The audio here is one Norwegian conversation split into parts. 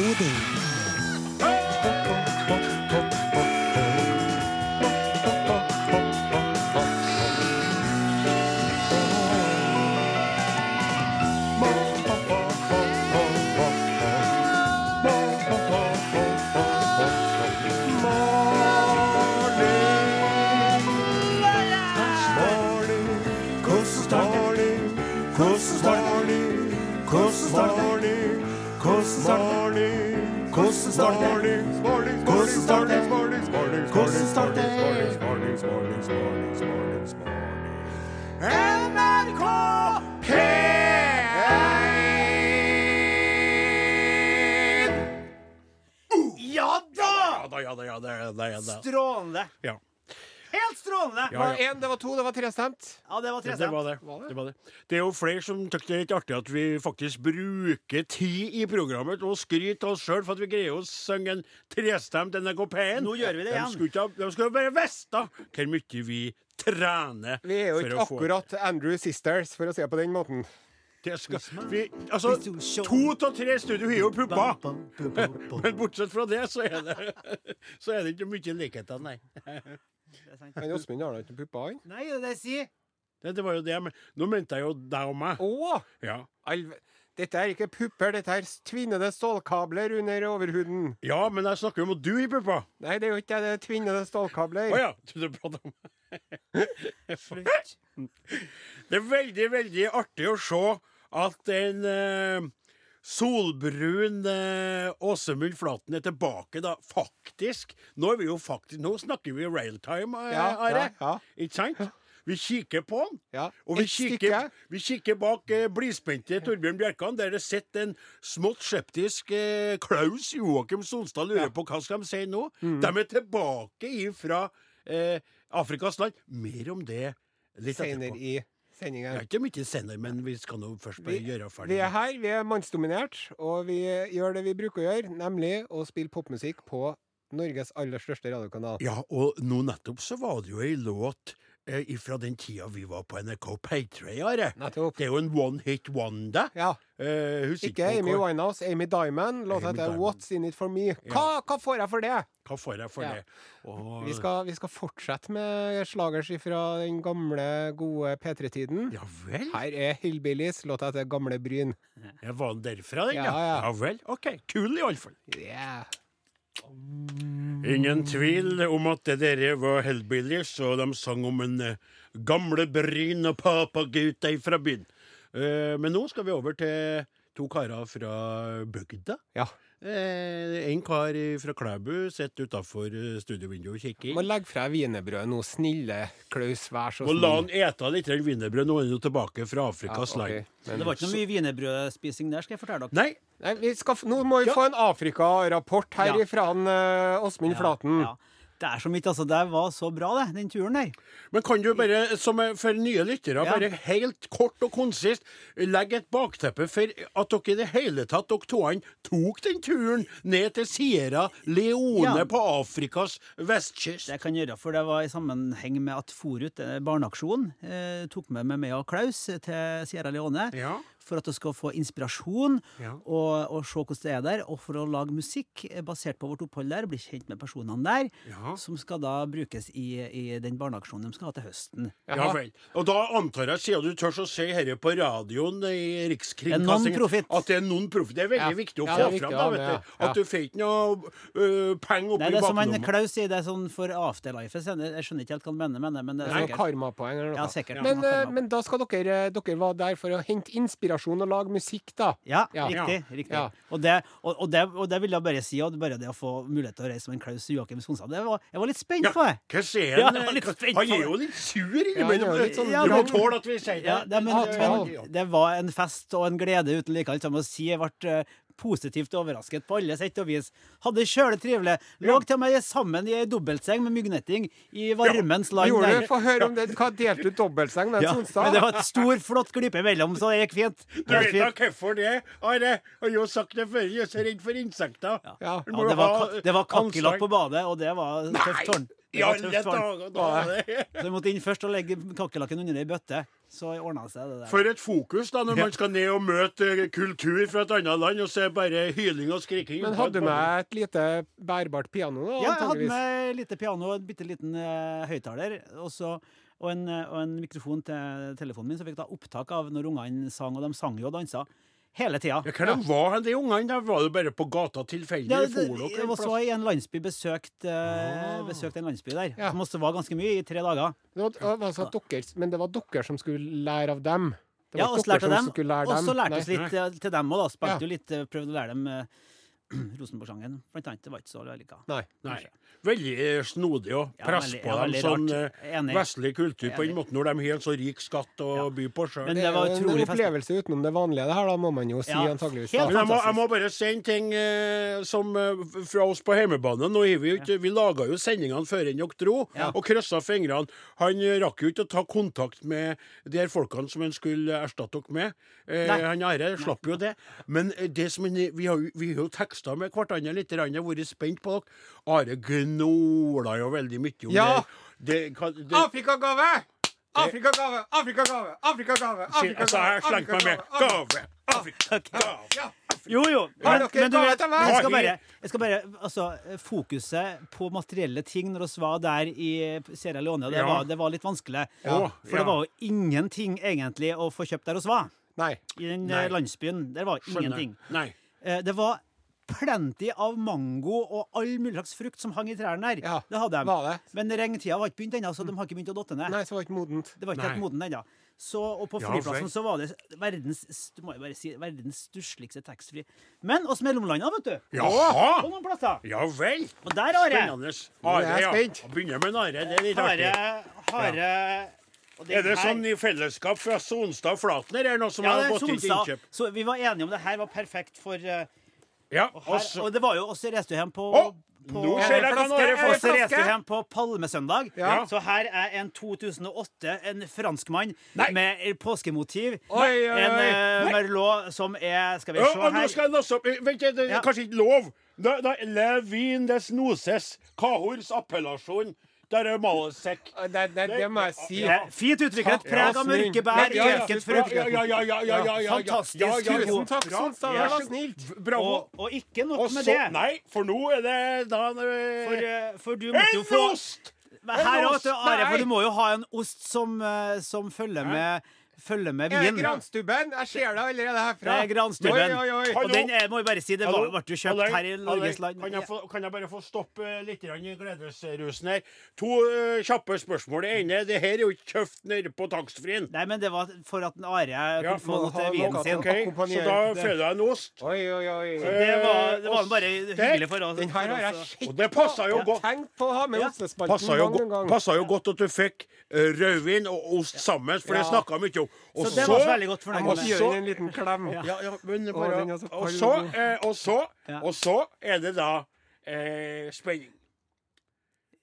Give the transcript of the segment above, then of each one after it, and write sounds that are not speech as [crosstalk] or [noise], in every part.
Odin. Ja da! Ja da, ja da, ja da, ja da, ja da. Strålende. Ja. Helt strålende! Ja, Det var ja. én, det var to, det var tre stemt. Ja, det var Det, trestemt. det var det. det var det. Det er jo flere som syns det er litt artig at vi faktisk bruker tid i programmet og skryter oss sjøl for at vi greier å synge en trestemt NRK P1. Nå gjør vi det De igjen. skulle, ikke de skulle bare visst hvor mye vi trener Vi er jo ikke akkurat Andrew Sisters, for å si det på den måten. Det skal, vi, Altså, to av tre studio har jo pupper. Men bortsett fra det, så er det, [laughs] så er det ikke mye likheter, nei. Men Åsmund har da ikke pupper, han? Nei, det er det jeg sier. Det, det var jo det, men nå mente jeg jo deg og meg. Å! Ja. Dette er ikke pupper, dette er tvinnede stålkabler under overhuden. ja, men jeg snakker jo om at du har pupper. Nei, det er jo ikke det, det er tvinnede stålkabler. Å ja. Du prater om Slutt. [laughs] Det er veldig, veldig artig å se at en eh, solbrun eh, Åsemund Flaten er tilbake, da. Faktisk. Nå er vi jo faktisk Nå snakker vi realtime, eh, Ja, Are. ja, ja. Ikke sant? Vi kikker på han. Ja, Og vi kikker, stykke. vi kikker bak eh, blidspente Torbjørn Bjerkan, der det sitter en smått skeptisk eh, Klaus Joakim Sonstad lurer på hva skal de si nå. Mm. De er tilbake fra eh, Afrikas land. Mer om det litt Senere etterpå. I Det er ikke mye senere, men vi skal nå først bare Vi- gjøre ferdig. Vi er her, vi er mannsdominert, og vi gjør det vi bruker å gjøre, nemlig å spille popmusikk på Norges aller største radiokanal. Ja, og nå nettopp så var det jo ei låt fra den tida vi var på NRK P3, Are. Nettopp. Det er jo en one hit wonder. Ja. Eh, Ikke Amy Winehouse, Amy Diamond. Låta heter What's In It For Me. Hva, hva får jeg for det? Hva får jeg for Ja. det? Og, Vi skal, vi skal fortsette med slagers fra den gamle, gode P3-tiden. Ja vel? Her er Hillbillies, låta heter Gamle Bryn. Jeg var den derfra, den, ja? Ja, ja. Ja vel. OK. Kul, iallfall. Yeah. Ingen tvil om at det dere var Hellbillies, og de sang om en eh, gamle bryn og papagutta fra byen. Eh, men nå skal vi over til to karer fra bygda. Ja. Eh, en kar fra Klæbu sitter utafor studiovinduet og kikker. Må legge fra wienerbrødet nå, snille Klaus, vær så Og la han snill. ete litt wienerbrød. Nå er han jo tilbake fra Afrikas Ja, okay. land. Men- Det var ikke noe mye wienerbrødspising der, skal jeg fortelle dere. Nei, Nei, vi skal, nå må vi få en Afrika-rapport her Ja. ifra Åsmund uh, Flaten. Ja. Det er så mye, altså. Det var så bra, det, den turen der. Men kan du bare, som for nye lyttere, Ja. bare helt kort og konsist legge et bakteppe for at dere i det hele tatt, dere toene, tok den turen ned til Sierra Leone Ja. på Afrikas vestkyst? Det kan gjøre, for det var i sammenheng med at Forut, barneaksjonen, barneaksjon, eh, tok med meg meg og Klaus til Sierra Leone. Ja. For at du skal få inspirasjon Ja. og, og se hvordan det er der. Og for å lage musikk eh, basert på vårt opphold der, bli kjent med personene der. Ja. Som skal da brukes i, i den barneaksjonen de skal ha til høsten. Ja vel. Og da antar jeg, siden du tør å si dette på radioen i Rikskringkastingen, at det er non-profit. Det er veldig Ja. viktig å få viktig fram. Da, vet du. At du får ikke noe uh, penger oppi bakgrunnen det er som han. Klaus sier, det er sånn for afterlife. Jeg skjønner ikke helt hva han mener med det, men det er sikkert. karmapoeng eller noe. Ja, sikkert. Men, Ja, eh, men da skal dere Dere være der for å hente inspirasjon og lage musikk, da. Ja, Ja. riktig. riktig. Ja. Og, det, og, og, det, og det vil jeg bare si, og bare det å få mulighet til å reise med en Klaus Joakim var, jeg var litt spent Ja, på det. hva skjer Ja, han? han er jo litt sur innimellom. sånn Ja, du må tåle at vi sier det. Ja, det, men, det var en fest og en glede uten like. Alt jeg må si, jeg ble eh, positivt overrasket på alle sett og vis. Hadde kjølig trivelig. Lå til og med sammen i ei dobbeltseng med myggnetting i varmens land. Gjorde du? Få høre om det. Hva delte du dobbeltseng med Ja, Sonstad? men det var et stor, flott glipe imellom, så det gikk fint. Det Du vet da hvorfor det? Are, har jo sagt det før, jeg er så redd for insekter. Ja. Ja, det var, det var kakerlakk på badet, og det var tøft tårn. I alle dager, da er Så jeg måtte inn først og legge kakerlakken under ei bøtte. så ordna seg, det der. For et fokus da, når man skal ned og møte eh, kultur fra et annet land, og så er det bare hyling og skriking. Men hadde du med et lite bærbart piano? da, Ja, jeg hadde med med lite piano og en bitte liten uh, høyttaler. Og, så- og, en, eh, og en mikrofon til telefonen min, så fikk jeg da opptak av når ungene sang. Og de sang jo og dansa hele tida. Ja, var de ungene? Da var det bare på gata tilfeldig? Ja, det, det, jeg var så i en landsby besøkt, ah. besøkt en landsby der. Ja. Som også var ganske mye, i tre dager. Det var, det var altså dere, men det var dere som skulle lære av dem? Det Ja, var oss lærte dem. Og så lærte oss litt eh, til dem òg, da. Spilte Ja. jo litt, eh, prøvde å lære dem eh, [clears throat] Rosenborg-sangen, blant annet. Det var ikke så vellykka. Nei. Nei. Veldig eh, snodig å Ja, presse veldig- på ja, dem sånn eh, Enig. vestlig kultur på en måte, når de har en så rik skatt å Ja. by på sjøl. Det det er var jo utrolig en fest. opplevelse utenom det vanlige, det her, da, må man jo si Ja, antageligvis. helt jeg må, jeg må bare si en ting eh, som eh, fra oss på hjemmebane. Nå har vi jo ikke, vi laga jo sendingene før enn dere dro, Ja. og kryssa fingrene. Han eh, rakk jo ikke å ta kontakt med de her folkene som han skulle erstatte dere med. Eh, han Are slapp jo det. Men eh, det som han, vi har jo, vi har jo teksta med hverandre litt, jeg har vært spent på dere. Are gnåla jo veldig mye om Ja. det. det, Afrikagave! Afrikagave! Afrikagave! Afrikagave! Altså, jeg slengte meg med gave. Afrika, gave. Ja. Jo, jo. Men, men du vet, jeg skal bare, jeg skal bare altså, Fokuset på materielle ting når vi var der i Sierra Leone, det, var, det var litt vanskelig. Ja. For det var jo ingenting egentlig å få kjøpt der vi var. Nei. I den Nei. eh, landsbyen. Der var Skjønner. ingenting. Nei. Eh, Det var plenty av mango og all mulig slags frukt som hang i trærne der. Ja, Det hadde de. var det. Men regntida var ikke begynt ennå, så de har ikke begynt å dotte ned. Nei, så var det ikke modent. Det var ikke helt modent ennå. Så, og på flyplassen vel. så var det verdens du må jo bare si, verdens stussligste taxfree. Men oss mellomlanda, vet du. Jaha! På noen plasser. Ja vel. Og der har jeg Spennende. Er Are, ja. Begynner med en are. Det er litt Har artig. jeg, ja. den Er det her- sånn i fellesskap fra Sonstad og Flatner, det noe som Ja, har det er gått inn til innkjøp? Så vi var enige om det her var perfekt for eh, Ja, og, her, og det var jo også hjem på, Å, på nå skjer det? Are Er det får. så reiste flaske? vi hjem på Palmesøndag. Ja. Så her er en 2008, en franskmann med påskemotiv. Oi, oi, oi. En uh, Merlot som er Skal vi se og nå her. skal jeg lasse opp Vent, det er kanskje ikke lov. Da, da, Le vin des noses. Cahors appellasjon. Der er malesekk. Det, det, det må jeg si. Ja. Fint utviklet. Preg av mørke bær, Ja, ja, ja, frukt. ja, ja, ja, ja, ja, ja, ja. Fantastisk. Ja, ja, ja. Tusen takk, Bra. Sonstad. Det Vær var så- snilt. Bravo. Og, og ikke nok Og med det. Nei, for nå er det da For, eh, eh, for du måtte jo En ost! Her En du, ost, Are, for du må jo ha en ost som, eh, som følger med Følger med Er det vin. Granstubben? Jeg ser det allerede herfra. Det er Granstubben. Oi, oi, oi. Og den er, må jeg bare si, det var, Hallo? ble jo kjøpt Hallo? her i Norges land. Kan jeg, få, kan jeg bare få stoppe litt grann i gledesrusen her? To eh, kjappe spørsmål. Det ene det her er jo ikke kjøpt nede på taxfree-en. Nei, men det var for at en Are Ja, kunne få må noe ha til vinen noe sin. Ok, Så da det. føler jeg en ost. Oi, oi, oi. Det var, det var bare hyggelig for oss. Den her har jeg sett Og det passa jo godt. Tenk på å ha med ostespalten Passa jo, go passa jo godt at du fikk eh, rødvin og ost sammen, for det Ja. snakka vi mye om. Og Så det var så veldig godt fornøyd Jeg med. må gjøre gi den en liten klem. Ja, ja, men bare den er så Og så, og eh, og så, og så er det da eh, spenning.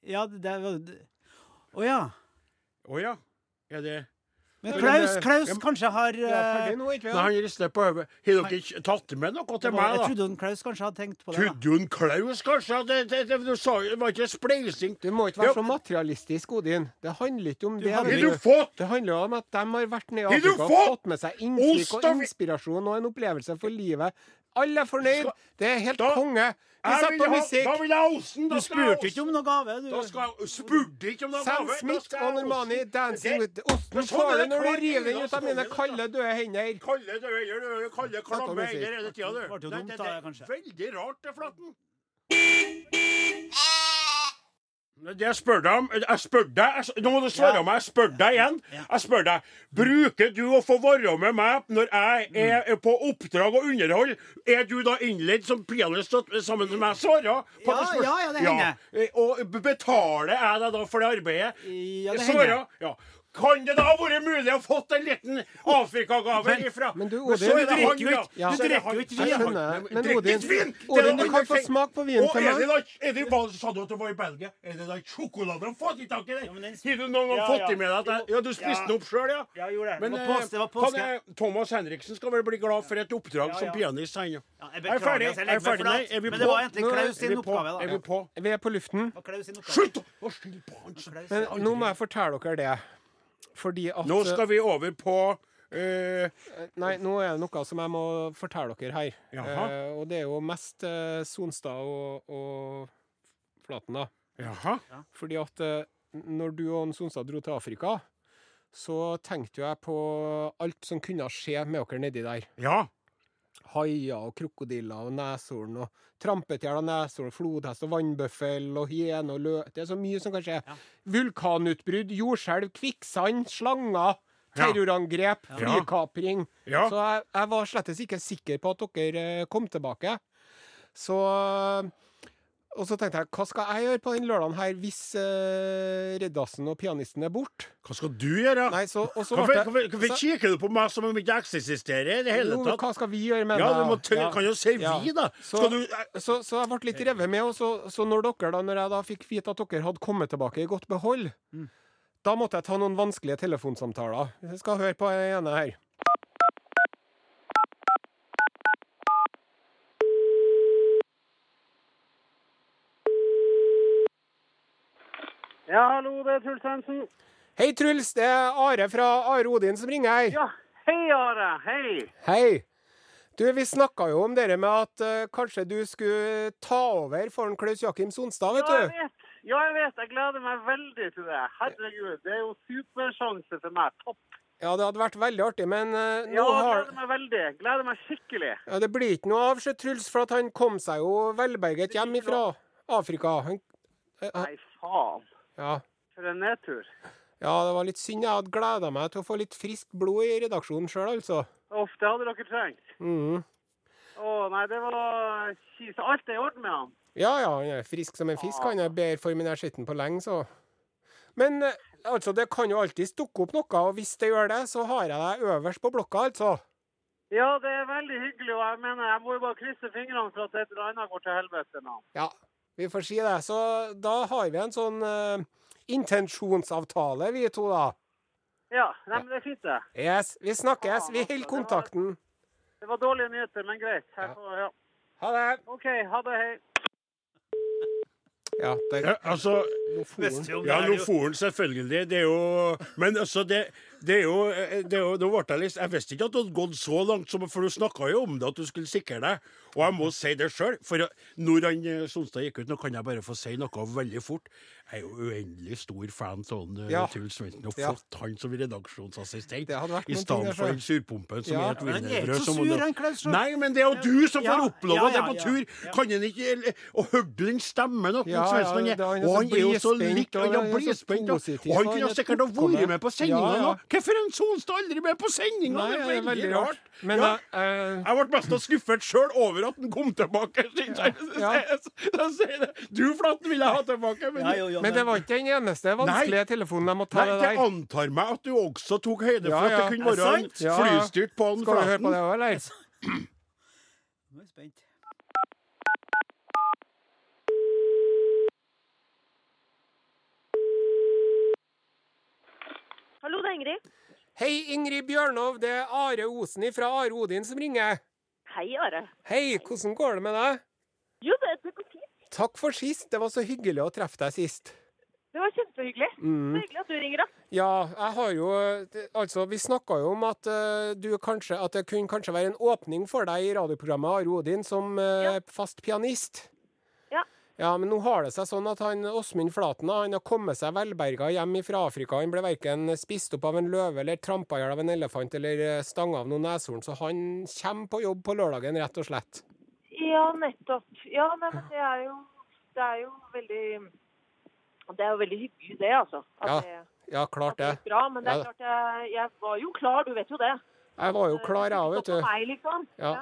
Ja, det var Å ja. Å ja. Er det Klaus, Klaus kanskje har nå, ikke han rister på hodet. Har dere ikke tatt med noe til meg, da? Jeg trodde Klaus kanskje hadde tenkt på det. Trodde hun Klaus, kanskje? Det, det, det, du sa jo det var ikke spleising. Du må ikke være så materialistisk, Odin. Det handler ikke om det. hadde du du. fått Det handler om at de har vært nede i Afrika og fått fått med seg inntrykk og inspirasjon og en opplevelse for livet. Alle er fornøyd. Det er helt Da- konge. Vi vil på ha- Da vil jeg ha osten! Du spurte ikke om noe gave, du. Da skal jeg Spurte ikke om noe Sam gave. Sam Smith og Normani dancing Det- with Osten sånn får du når du river den ut av mine kalde, døde hender. Kalde døde hender, Kalde, klamme musikk. hender hele tida, du. Det ble jo dumt det- da, kanskje. Veldig rart, det, Flaten. Det jeg spør deg om Jeg spør deg jeg, Nå må du svare Ja. meg. Jeg spør deg igjen. Jeg spør deg Bruker du å få være med meg når jeg er Mm. på oppdrag og underhold? Er du da innledd som pianist sammen med meg? Svarer på Ja, det spørsmålet. ja, ja, det hender. Ja. Og betaler jeg deg da for det arbeidet? Ja, det hender. Ja. Kan det da ha vært mulig å fått en liten Afrikagave Men- ifra men du, så Odin, er du det drikker han, jo ja. ikke- Ja. du er drikker jo ikke Jeg men Odin- vin! Odin, du kan få smake smak på vinen til meg. er det, da, sa du at du var i Belgia? Er det da sjokolade de har fått i tak i Ja, den? Har du noen gang Ja, fått ja. i med deg at jeg- Ja, du spiste Ja. den opp sjøl, ja? Ja, gjorde det. Men det var eh. Det var han påske. er- Thomas Henriksen skal vel bli glad for et oppdrag Ja, som pianist, han jo. Ja, jeg Er jeg beklager ferdig? jeg Er legger meg? Flat, men det var egentlig Klaus sin oppgave, da. Er vi på? Vi er på luften. Slutt å skylde på han! Men nå må jeg fortelle dere det. Fordi at Nå skal vi over på Uh, Nei, nå er det noe som jeg må fortelle dere her. Jaha. Eh, og det er jo mest uh, Sonstad og, og Flaten, da. Jaha. Fordi at når du og Sonstad dro til Afrika, så tenkte jo jeg på alt som kunne skje med dere nedi der. Ja. Haier og krokodiller og neshorn og trampetjern og neshorn, flodhest og vannbøffel og hyene og lø... Det er så mye som kan skje. Vulkanutbrudd, jordskjelv, kvikksand, slanger, terrorangrep, Ja. flykapring. Ja. Så jeg, jeg var slettes ikke sikker på at dere eh, kom tilbake. Så Og så tenkte jeg, hva skal jeg gjøre på den lørdagen her hvis uh, Reddassen og pianisten er borte? Hva skal du gjøre? Nei, så, og så ble det- hvorfor, hvorfor så- kikker du på meg som om jeg ikke eksisterer i det hele Jo, men tatt? hva skal vi gjøre med Ja, du må Ja. kan jo si vi, da. Så- Skal du eh, Så, så jeg ble litt revet med, og så, så når dere da, når jeg da fikk vite at dere hadde kommet tilbake i godt behold, Mm. da måtte jeg ta noen vanskelige telefonsamtaler. Jeg skal høre på den ene her. Ja, hallo, det er Truls Hansen. Hei, Truls. Det er Are fra Are Odin som ringer her. Ja, hei Are, hei. Hei. Du, vi snakka jo om dere med at uh, kanskje du skulle ta over for Klaus Jakim Sonstad, vet Ja, jeg du. vet. Ja, jeg vet. Jeg gleder meg veldig til det. Herregud, det er jo supersjanse for meg. Topp. Ja, det hadde vært veldig artig, men uh, nå Ja, jeg har gleder meg veldig. Gleder meg skikkelig. ja, Det blir ikke noe av, sjø, Truls, for at han kom seg jo velberget hjem fra Afrika. Han, eh, han, Nei, faen. Ja. For en nedtur. Ja, det var litt synd. Jeg hadde gleda meg til å få litt friskt blod i redaksjonen sjøl, altså. Uff, det hadde dere trengt. Mhm. Å nei, det var Så Alt er i orden med han. Ja ja, han er frisk som en fisk. Han er bedre form enn jeg har sett ham på lenge, så. Men eh, altså, det kan jo alltids dukke opp noe, og hvis det gjør det, så har jeg deg øverst på blokka, altså. Ja, det er veldig hyggelig, og jeg mener, jeg må jo bare krysse fingrene for at et eller annet går til helvete nå. Ja, vi får si det. Så da har vi en sånn uh, intensjonsavtale, vi to, da. Ja, nei, men det er fint det. Yes, vi snakkes. Vi holder kontakten. Det var dårlige nyheter, men greit. Jeg Ja. får, ja. Ha det. OK, ha det, hei. Ja, der ja, Altså om Ja, det jo. selvfølgelig. Det er jo Men altså, det, det er jo, det er jo det ble jeg litt Jeg visste ikke at det hadde gått så langt, som, for du snakka jo om det, at du skulle sikre deg. Og jeg må si det sjøl, for når han eh, Sonstad gikk ut Nå kan jeg bare få si noe veldig fort. Jeg er jo uendelig stor fan av han, eh, Ja. Truls Svendsen, og Ja. flott han som redaksjonsassistent. I stedet for den surpumpen som Ja, er et men han er ikke så sur, han- Klaus. Nei, men det er jo du som Ja, får oppleve ja, det ja, på ja. tur! Kan han ikke Og hørte du den stemmen og han er jo så lik og Han er blidspent, og han kunne er sikkert ha vært med på sendinga Ja, ja. nå! Hvorfor er en Sonstad aldri med på sendinga? Nei, Det er veldig rart. Men Ja. uh, Jeg ble mest skuffet sjøl over at han kom tilbake. Ja. Da [laughs] sier det. Du, Flaten, vil jeg ha tilbake. Men, Ja, jo, jo, Men det var ikke den eneste vanskelige telefonen jeg måtte ta Nei, det der. antar meg at du også tok høyde Ja, for at det kunne være flystyrt på han Skal du høre på det òg, eller? Nå er jeg spent. Hallo, det er Ingrid. Hei, Ingrid Bjørnov. Det er Are Osen fra Are Odin som ringer. Hei, Are. Hei, hvordan går det med deg? Jo, det, det går fint. Takk for sist. Det var så hyggelig å treffe deg sist. Det var kjempehyggelig. Så Mm. hyggelig at du ringer, da. Ja, jeg har jo Altså, vi snakka jo om at uh, du kanskje At det kunne kanskje være en åpning for deg i radioprogrammet Are Odin som uh, Ja. fast pianist. Ja. Ja, men nå har det seg sånn at han Åsmund Flaten han har kommet seg velberga hjem fra Afrika. Han ble verken spist opp av en løve eller trampa i hjel av en elefant eller stanga av noen neshorn, så han kommer på jobb på lørdagen, rett og slett. Ja, nettopp. Ja, nei, men det er jo Det er jo veldig Det er jo veldig hyggelig, det, altså. Ja, det, Ja, klart det det. bra. Men det er Ja. klart, jeg, jeg var jo klar, du vet jo det. Jeg var jo klar, jeg òg, vet du. meg, liksom. Ja.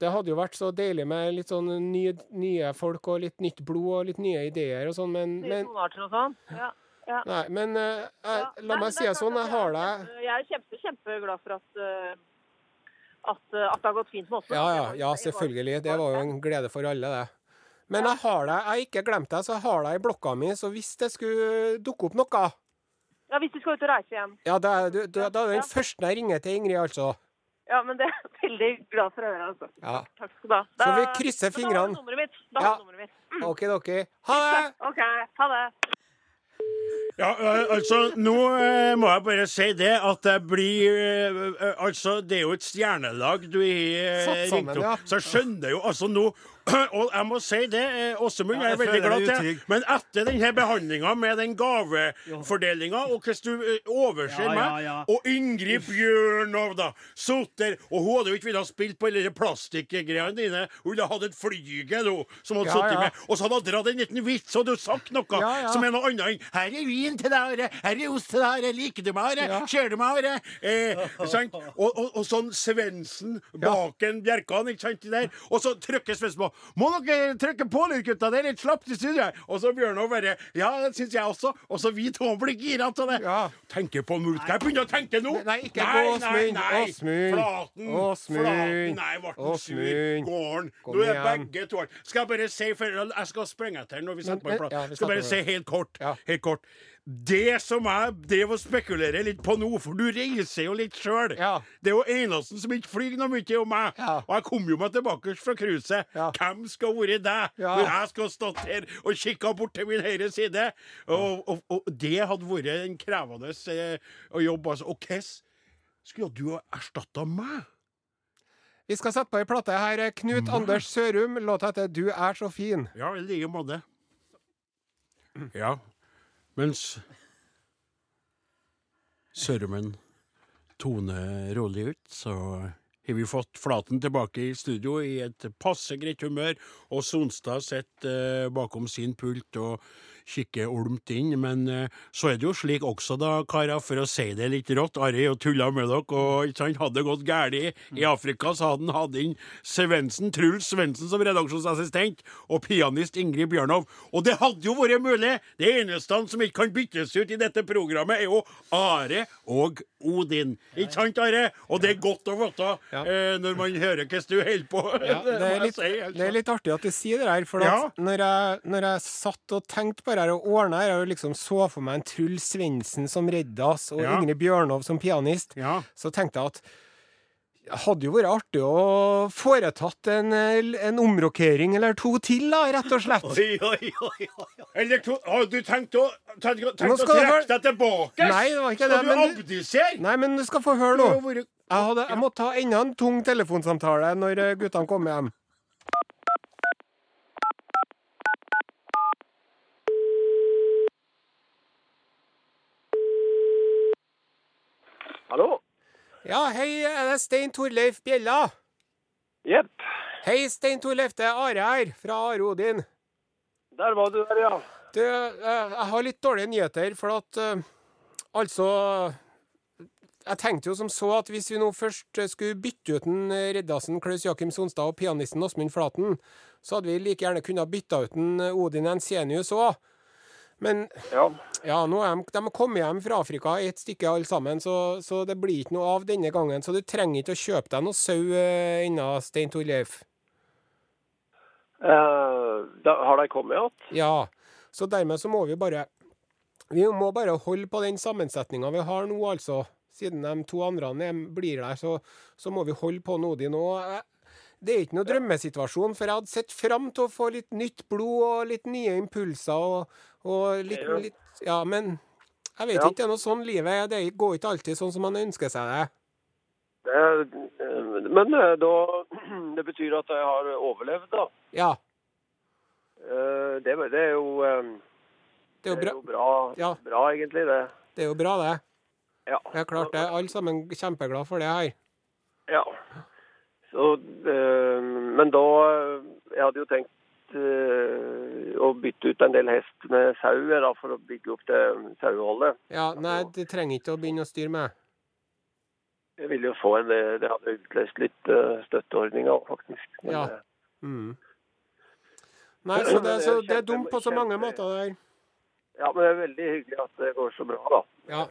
Det hadde jo vært så deilig med litt sånn nye, nye folk og litt nytt blod og litt nye ideer og sånn, men, men sånn. Ja. ja. Nei, men uh, jeg, Ja. la meg si det sånn, jeg har deg Jeg er kjempe, kjempeglad for at, uh, at, eh, at det har gått fint med oss. Ja, ja, ja, selvfølgelig. Det var jo en glede for alle, det. Men jeg har deg, jeg har ikke glemt deg, så jeg har deg i blokka mi, så hvis det skulle dukke opp noe Ja, hvis du skal ut og reise igjen. Ja, da er du, da, da er du den første jeg ringer til Ingrid, altså. Ja, men det er jeg veldig glad for å høre, altså. Ja. Takk skal du ha. Så vi krysser fingrene. Da har du nummeret mitt. Da Ja. har du nummeret mitt. OK, OK. Ha det! OK, ha det. Ja, eh, altså, nå eh, må jeg bare si det at jeg blir eh, eh, Altså, det er jo et stjernelag du har Satt eh, sammen, ringt opp. ja. Så jeg skjønner jo altså nå [clears throat] Og jeg må si det, eh, Åsemund, jeg er veldig glad til. Men etter denne behandlinga med den gavefordelinga, og hvordan du eh, overser meg, og Ingrid Bjørnov, da, sotter Og hun hadde jo ikke villet spille på de plastikkgreiene dine. Hun ville hatt et flygel, hun, som hadde sittet med. Og så hadde hun dratt en liten vits, og du sagt noe som er noe annet enn Her er vin til deg, Are. Her er ost til deg, Are. Liker du meg, Are? Ser du meg, Are? Eh. [laughs] Og, og, og sånn Svendsen bak en Bjerkan, ikke sant? Der. Og så trykker Svendsen på. Må dere trykke på litt, gutta? Det er litt slapt i studio her. Og så Bjørnov bare Ja, det syns jeg også. Og så vi to blir gira av det. Ja. Tenker på null. Skal jeg begynne å tenke nå? Nei, ikke gå, Åsmund. Åsmund. Flaten. Åsmund. Nei. Åsmund. Gården. Nå er begge to Skal jeg bare si for Jeg skal sprenge etter når vi setter på en ja, Skal bare snakker si helt kort. Helt kort. Det som jeg drev og spekulerer litt på nå, for du reiser jo litt sjøl. Ja. Det er jo eneste som ikke flyr noe mye, om meg. Ja. Og jeg kom jo meg tilbake fra cruiset. Ja. Hvem skal vært deg når jeg skal stått her og kikka bort til min høyre side? Og, og, og det hadde vært en krevende eh, jobb. Altså. Og hvordan skulle du ha erstatta meg? Vi skal sette på ei plate her. Knut Anders Sørum, låta heter 'Du er så fin'. Ja, i like måte. Ja. Mens Sørmen toner rolig ut, så har vi fått Flaten tilbake i studio i et passe greit humør, og Sonstad sitter eh, bakom sin pult og kikker olmt inn. Men eh, så er det jo slik også, da, karer, for å si det litt rått, Ari og tulla med dere, og ikke sant, hadde det gått galt i Afrika, så hadde han hatt inn Svendsen, Truls Svendsen som redaksjonsassistent, og pianist Ingrid Bjørnov. Og det hadde jo vært mulig! Det eneste som ikke kan byttes ut i dette programmet, er jo Are og Odin. Ikke sant, Are? Og det er godt å vite Ja. eh, når man hører hvordan du holder på. Ja, det, er [laughs] litt, si, altså. det er litt artig at du sier det her, for Ja. når, jeg, når jeg satt og tenkte på det her og ordna her, og liksom så for meg en Truls Svendsen som redda oss, og. Ingrid Bjørnov som pianist, så tenkte jeg at hadde jo vært artig å foretatt en, en omrokering eller to til, da, rett og slett. Oi, oi, oi, oi. Eller to, har du tenkt å, tenkt, tenkt å trekke deg tilbake? Nei, det var ikke Skal det, du men du- abdisere? Nei, men du skal få høre nå. Jeg, hadde, jeg måtte ta enda en tung telefonsamtale når eh, guttene kom hjem. Hallo? Ja, hei, er det Stein Torleif Bjella? Jepp. Hei, Stein Torleif, det er Are her, fra Are Odin. Der var du der, ja. Du, eh, jeg har litt dårlige nyheter, for at eh, Altså Jeg tenkte jo som så at hvis vi nå først skulle bytte ut en eh, Reddasen, Klaus Jakim Sonstad og pianisten Åsmund Flaten, så hadde vi like gjerne kunnet bytte ut en Odin Ensenius òg. Men Ja. ja, nå er de, de kommet hjem fra Afrika i et stykke alle sammen, så, så det blir ikke noe av denne gangen. Så du trenger ikke å kjøpe deg noe sau uh, ennå, Stein Torleif. Eh, da, har de kommet igjen? Ja, så dermed så må vi bare Vi må bare holde på den sammensetninga vi har nå, altså. Siden de to andre blir der, så, så må vi holde på Nodin nå. Jeg- Det er ikke noe drømmesituasjon, for jeg hadde sett fram til å få litt nytt blod og litt nye impulser og, og litt, litt Ja, men jeg vet Ja. ikke, det er noe sånn livet er. Det går ikke alltid sånn som man ønsker seg det. Det, eh, men eh, da [clears throat] Det betyr at jeg har overlevd, da. Ja, Eh, det, det er jo det er jo bra, bra, Ja. bra, egentlig, det. det, er jo bra, det. Ja. Det er klart det. Alle sammen kjempeglad for det her. ja. Så, eh, men da eh, Jeg hadde jo tenkt eh, å bytte ut en del hest med sauer da, for å bygge opp det saueholdet. Ja, nei, det trenger ikke å begynne å styre med. Jeg ville jo få en Det det hadde utløst litt uh, støtteordninger, faktisk. Men, Ja. Mm. Nei, så det, så det er dumt på så mange måter der. ja, men det er veldig hyggelig at det går så bra, da. Ja.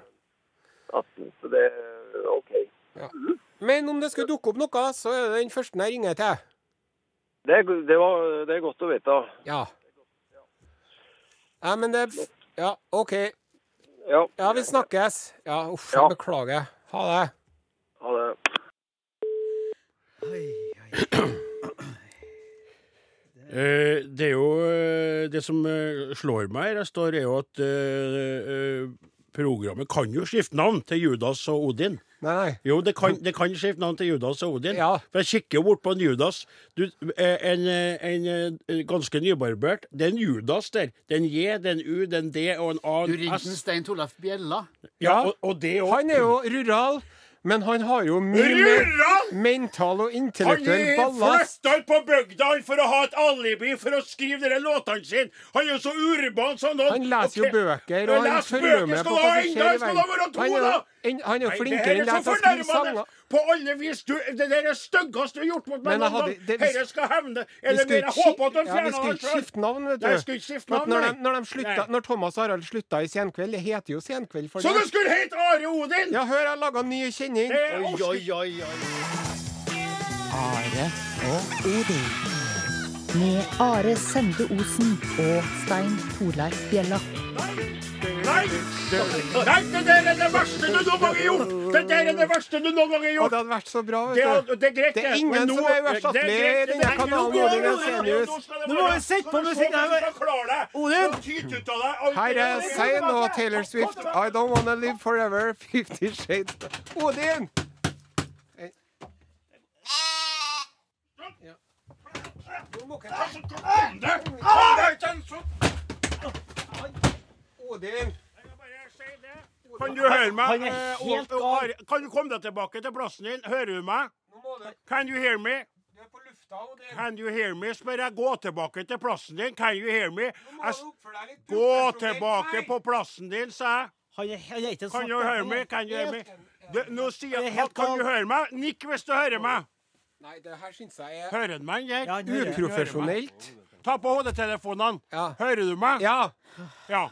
At, så det er OK. Men om det skulle dukke opp noe, så er det den første jeg ringer til. Det, er det, var, det er godt å vite. Ja. Ja, men det Ja, OK. Ja, Ja, vi snakkes. Ja, uff, Ja. jeg beklager. Ha det. Ha det. Oi, oi. [clears throat] Eh, det er jo eh, det som eh, slår meg her, jeg står, er jo at programmet kan jo skifte navn til Judas og Odin. Nei, nei. Jo, det kan, det kan skifte navn til Judas og Odin. Ja. For jeg kikker jo bort på en Judas. Du, en, en, eh, en, eh, ganske nybarbert. Det er en Judas der. Det er en J, det er en U, det er en D og en A. Du en ringte Stein Torleif Bjella. Ja, og, og det òg. Han er jo rural, men han har jo mye mer mental og intellektuell ballast! flytta ut på bygda for å ha et alibi for å skrive de låtene sine. Han er jo så urban sånn. Han leser jo bøker, og han følger med på hva som skjer i Skal da være verden. to, Han er, da? En- han er jo flinkere enn enn til å skrive sanger. På alle vis. Du, det der er styggeste du har gjort mot meg Men noen gang. Dette skal hevne. Vi Eller mer, jeg håper at de ja, vi skulle ikke skifte navn, vet du. Nei, skulle ikke skifte navn, når, de, når, de slutta, når Thomas og Harald slutta i Senkveld Det heter jo Senkveld for Så det det. skulle hete Are Odin! Ja, hør, jeg har laga ny kjenning. Det er Oi, oi, oi, oi. Are og Odin. Med Are Sende Osen og Stein Torleif Bjella. Nei, nei, det der er det verste du noen gang har gjort! Det der er det verste du noen gang har Og gjort! det hadde vært så bra, vet du. det er greit, Det er ingen nå- som er det uerstattelig i denne kanalen, nå det, det må vi sette på musikken. Odin! Her er Sein og Taylor Swift. I don't wanna live forever. Fifty Shades. Odin! Ja. Nå må ikke- Kom deg! Kom deg sånn- Odin! Kan du høre meg? Eh, Kan du komme deg tilbake til plassen din? Hører du meg? Can you hear me? Can you hear me? Spør jeg. Gå tilbake til plassen din. Can you hear me? Gå tilbake på plassen din, sa jeg. Kan du høre der. hear me? Can you hear me? Du, nå sier er jeg at Kan du høre meg? Nikk hvis du hører meg. Nei, det her syns jeg er Hører du meg, Geir? Ja, hører. uprofesjonelt. Ta på hodetelefonene. Ja. Hører du meg? Ja. Ja.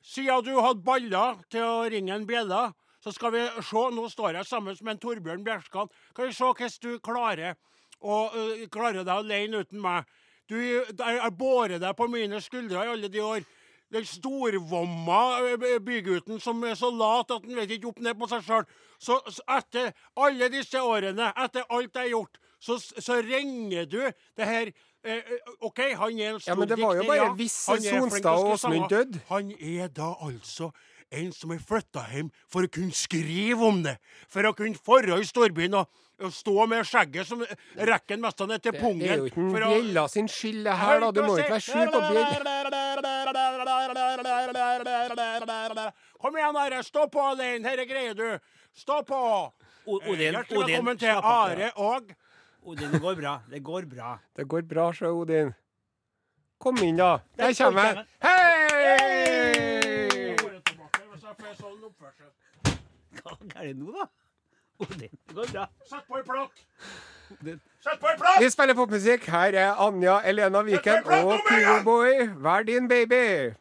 Siden du hadde baller til å ringe en bjella, så skal vi se Nå står jeg sammen med en Torbjørn Bjerskan. Kan vi se hvordan du klarer å uh, klarer deg alene uten meg. Du, jeg, jeg bårer deg på mine skuldre i alle de år. Den storvomma øh, bygutten som er så lat at han vet ikke opp ned på seg sjøl. Så, så etter alle disse årene, etter alt jeg har gjort, så, så ringer du det her eh, OK, han er en stor Ja, men det var jo bare hvis Sonstad og Åsmund døde. Han er da altså en som er flytta hjem for å kunne skrive om det. For å kunne forre i storbyen og, og stå med skjegget som rekker nesten ned til Det er jo ikke bjella sin skyld, det her, da. Du må ikke være sur på bjell. Kom igjen, Are. Stå på Odin. Dette greier du. Stå på. Odin, Hjertelig Odin, velkommen til. Are og Odin, det går bra. Det går bra. Det går bra, sjø, Odin. Kom inn, da. Der kommer jeg. Hei! Hva er det nå, da? Odin, det går bra. Sett på ei plate. Sett på ei plate! Vi spiller popmusikk. Her er Anja Elena Viken og Kyroboy. Vær din baby.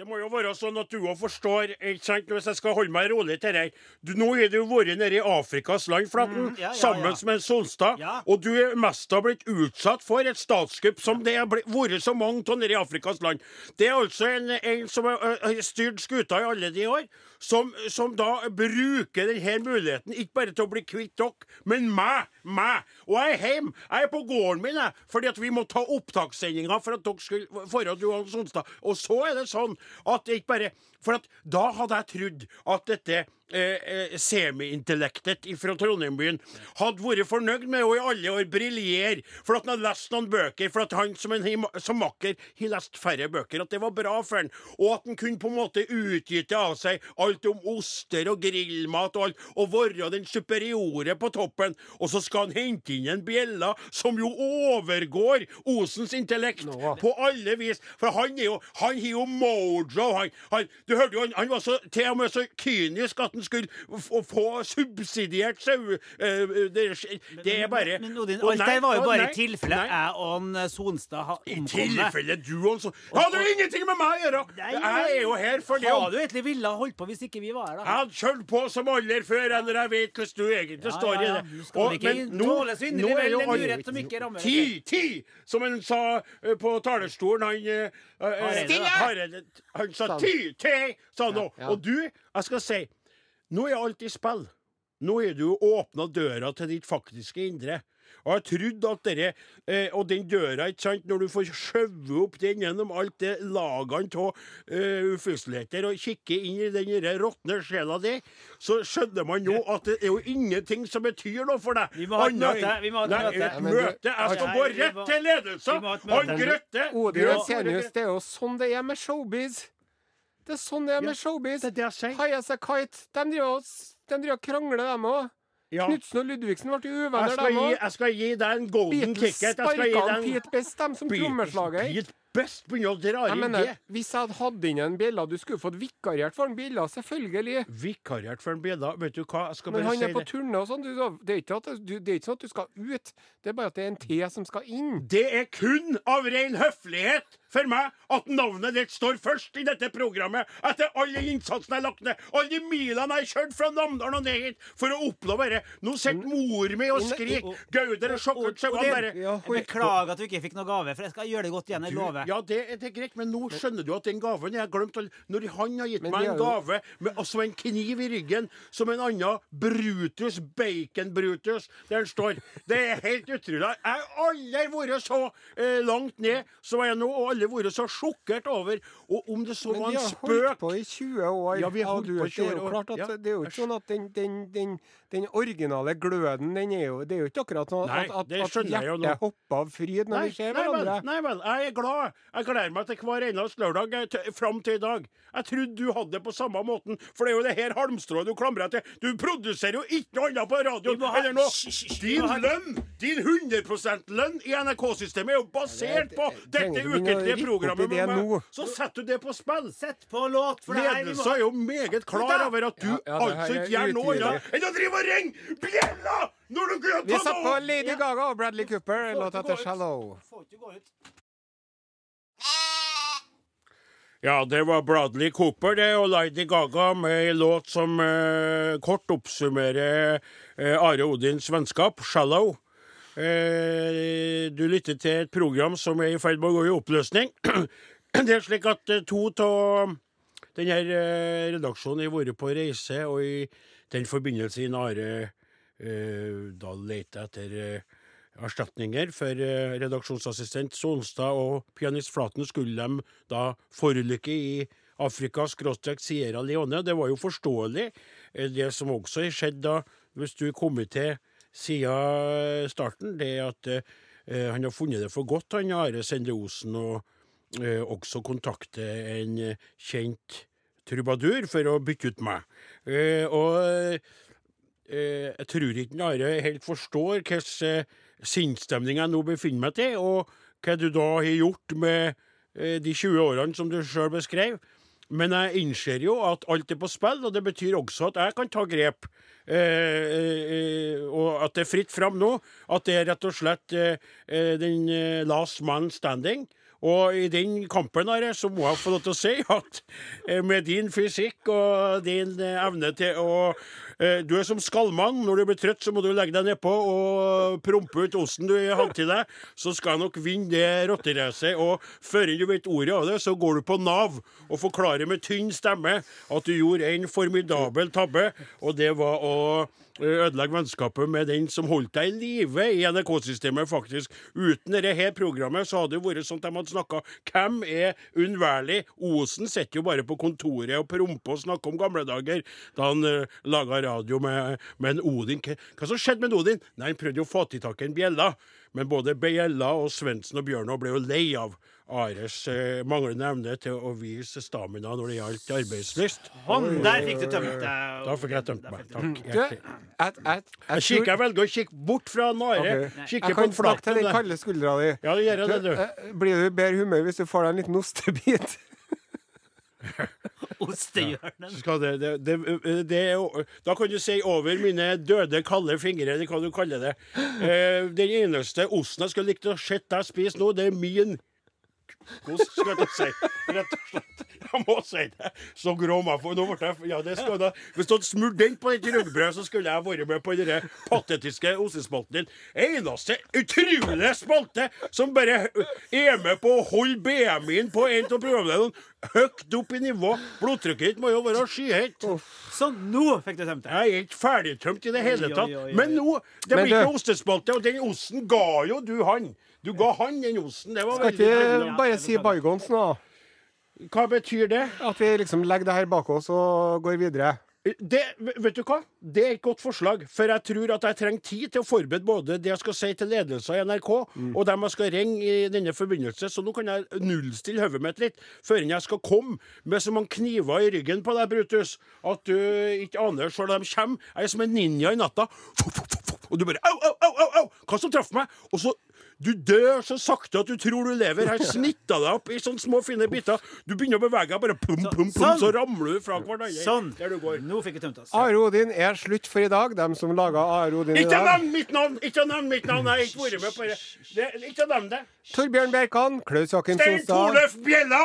Det må jo være sånn at du òg forstår, ikke sant, hvis jeg skal holde meg rolig til deg. Du, nå har du vært nede i Afrikas land, Flaten, Mm, ja, ja, sammen ja. med Solstad, og du er mest har blitt utsatt for et statskupp som det har vært så mange av nede i Afrikas land. Det er altså en, en som har styrt skuta i alle de år, som, som da bruker denne muligheten, ikke bare til å bli kvitt dere, men meg, meg. Og jeg er hjemme, jeg er på gården min, jeg, fordi at vi må ta opptakssendinga for at dere skulle få du og Sonstad. Og så er det sånn at det ikke bare For da hadde jeg trodd at dette eh, eh, semi-intellektet fra Trondheimbyen hadde vært fornøyd med å i alle år briljere for at han hadde lest noen bøker, for at han som en som makker har lest færre bøker, at det var bra for han, og at han kunne på en måte utgyte av seg alt om oster og grillmat og alt, og være den superiore på toppen, og så skal han hente inn en bjella som jo overgår Osens intellekt Nå. på alle vis, for han er jo Han har jo mojo, han, han Du hørte jo, han, han var så, til og med så kynisk at han skulle få, få subsidiert sau... eh, det, det er bare Men Odin, alt det var jo bare i tilfelle jeg og eh, Sonstad har I tilfelle du også Det hadde jo ingenting med meg å gjøre! Jeg er jo her for det. Hva du egentlig ville holdt på hvis ikke vi var her, Jeg hadde kjørt på som aldri før, når jeg vet hvordan du egentlig Ja, står ja, ja. i det. Og- men nå- nå er vel jo alle-. Ti, ti, som han sa eh, på talerstolen. Han eh, eh, Hareide, Han sa ti, ti, sa han nå. Og du, jeg skal si, nå er alt i spill. Nå har du åpna døra til ditt faktiske indre. Og jeg trodde at dere eh, Og den døra, ikke sant, når du får skjøvet opp den gjennom alt det lagene av eh, ufysligheter og kikker inn i den der råtne sjela di, så skjønner man nå at det er jo ingenting som betyr noe for deg. Vi må ha et møte, vi må ha et Nei, møte. du- møte. Jeg skal gå rett til ledelsen! Han. Grøtte Odin Ja, og Senius, det er jo sånn det er med showbiz. Det er sånn det er med showbiz. Det er det jeg sier. High as a kite. De driver og de driver og krangler, dem òg. Ja. Knutsen og Ludvigsen ble uvenner, dem òg. jeg skal gi deg en golden Beatles ticket. Jeg skal gi deg Pete Best, dem som trommeslager. Pete Best begynner å dra Jeg inn mener, det. hvis jeg hadde hatt inn en bjella Du skulle fått vikariert for en bjella, selvfølgelig. Vikariert for en bjella. Vet du hva, jeg skal bare han si er på det. turné og sånn, du- det er ikke at du, det er ikke sånn at du skal ut. Det er bare at det er en T som skal inn. Det er kun av ren høflighet for meg at navnet ditt står først i dette programmet, etter all innsatsen jeg har lagt ned, alle de milene jeg har kjørt fra Namdalen og ned hit for å oppnå dette. Nå sitter mor mi og skriker. Gauder og sjokkert sauene bare Ja, beklager at du ikke fikk noe gave, for jeg skal gjøre det godt igjen. Jeg lover. ja, det, det er greit, men nå skjønner du at den gaven Jeg har glemt all- Når han har gitt meg en gave med altså en kniv i ryggen, som en annen Brutus, Bacon-Brutus, der står Det er helt utrolig. Jeg har aldri vært så eh, langt ned som jeg er nå, og aldri vært så sjokkert over Og om det så var en spøk Men vi har holdt på i 20 år. Ja, vi har holdt du, på i 20 Det er jo år, klart at ja. det er jo ikke sånn at den, den, den, den originale gløden, den er jo Det er jo ikke akkurat sånn at, at, at, at hjertet hopper av fryd når Nei, vi ser nei vel, hverandre. nei vel, jeg er glad. Jeg gleder meg til hver eneste lørdag eh, fram til i dag. Jeg trodde du hadde det på samme måten, for det er jo det her halmstrået du klamrer deg til. Du produserer jo ikke noe annet på radioen eller noe. Din lønn, din 100 %-lønn i NRK-systemet er jo basert på dette ukentlige i programmet det med meg. Så setter du det på spill. Sett på låt, for det her Ledelsen er jo meget klar over at du Ja, ja, altså ikke gjør noe annet enn å drive og ringe bjella når du kunne Vi ta satt på! Lady Gaga og Bradley Cooper, en til 'Shallow'. Får ikke gå ut. Ja, det var Bradley Cooper det, og Lady Gaga med ei låt som eh, kort oppsummerer eh, Are Odins vennskap, 'Shallow'. Eh, du lytter til et program som er i ferd med å gå i oppløsning. [clears throat] det er slik at eh, to av denne eh, redaksjonen har vært på reise, og i den forbindelse i Are eh, da leter etter eh, erstatninger for redaksjonsassistent Sonstad og pianist Flaten skulle de da forulykke i Afrika skråstrek Sierra Leone. Det var jo forståelig. Det som også har skjedd da, hvis du kommer til siden starten, det at eh, han har funnet det for godt, han Are Sende Osen, og eh, også kontakte en kjent trubadur for å bytte ut meg. Eh, og eh, jeg tror ikke Are helt forstår hvilken eh, sinnsstemning jeg nå befinner meg til, og hva du da har gjort med eh, de 20 årene som du sjøl beskrev. Men jeg innser jo at alt er på spill, og det betyr også at jeg kan ta grep. Eh, eh, og at det er fritt fram nå. At det er rett og slett eh, eh, den eh, last man standing. Og i den kampen her, så må jeg få lov til å si at med din fysikk og din evne til å Du er som skallmann. Når du blir trøtt, så må du legge deg nedpå og prompe ut osten du har til deg. Så skal jeg nok vinne det rotteracet. Og før du vet ordet av det, så går du på Nav og forklarer med tynn stemme at du gjorde en formidabel tabbe, og det var å ødelegge vennskapet med den som holdt deg i live i NRK-systemet, faktisk. Uten dette her programmet så hadde det vært sånn at de hadde snakka Hvem er unnværlig? Osen sitter jo bare på kontoret og promper og snakker om gamle dager, da han uh, laga radio med, med en Odin. Hva, hva som skjedde med en Odin? Nei, Han prøvde jo å få til tak i en bjella, men både Bjella og Svendsen og Bjørnov ble jo lei av Ares eh, manglende evne til å vise stamina når det gjaldt arbeidslyst. Hånd, der fikk du tømt deg. Da fikk jeg tømt meg. Takk. Du, hjertelig. jeg, jeg, jeg, Jeg kikker, jeg velger å kikke bort fra Nare. Okay. Kikker jeg på kan en snakke til den kalde skuldra di. Ja, det gjør jeg det, du. Eh, Blir du i bedre humør hvis du får deg en liten ostebit? [laughs] Ostehjørnen. Skal det, det, det, da kan du si over mine døde, kalde fingre, eller hva du kaller det. Eh, den eneste osten jeg skulle likt å sett deg spise nå, det er min Kost, skal jeg si. Rett og slett. Jeg må si det. Så grå for Nå ble jeg Ja, det skal da Hvis du hadde smurt den på dette rugbrød, så skulle jeg vært med på den patetiske ostespalten din. Eneste utrolige spalte som bare er med på å holde BMI-en på en av programlederne høyt opp i nivå. Blodtrykket ditt må jo være skyhøyt. Så nå fikk du tømt det. Jeg er ikke ferdigtømt i det hele oi, tatt. oi, oi. Men nå Det blir ikke ostespalte, og den osten ga jo du han. Du ga han den osten. Det var Skal veldig ikke bare si bygons nå? Hva betyr det? At vi liksom legger det her bak oss og går videre? det? Vet du hva? Det er et godt forslag. For jeg tror at jeg trenger tid til å forberede både det jeg skal si til ledelsen i NRK, og dem jeg skal ringe i denne forbindelse. Så nå kan jeg nullstille hodet mitt litt før jeg skal komme med så mange kniver i ryggen på deg, Brutus, at du ikke aner sjøl når de kommer. Jeg er som en ninja i natta. Og du bare au, au, au, au, au! Hva som traff meg? Og så du dør så sakte at du tror du lever. Her snitta deg opp i sånne små, fine biter. Du begynner å bevege deg, bare pum, pum, pum, sånn. så ramler du fra hverandre. Sånn. Der du går. Nå fikk jeg tømt oss. Are Odin er slutt for i dag. Dem som laga Are Odin i Ikke nevn mitt navn! Ikke nevn mitt navn! Jeg har ikke vært med på det. det ikke nevn det. Torbjørn Bjerkan, Klaus Jakim Stein Sonstad, Bjella!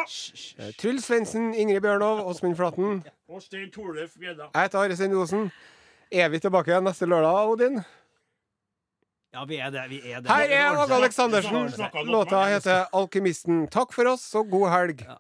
Truls Svendsen, Ingrid Bjørnov, Åsmund Flaten. Og Stein Torløf Bjella. Jeg heter Are Sendosen. Er vi tilbake igjen neste lørdag, Odin? Ja, vi er det. Vi er det. Her er Åge. Aleksandersen. Låta heter 'Alkymisten'. Takk for oss, og god helg. Ja.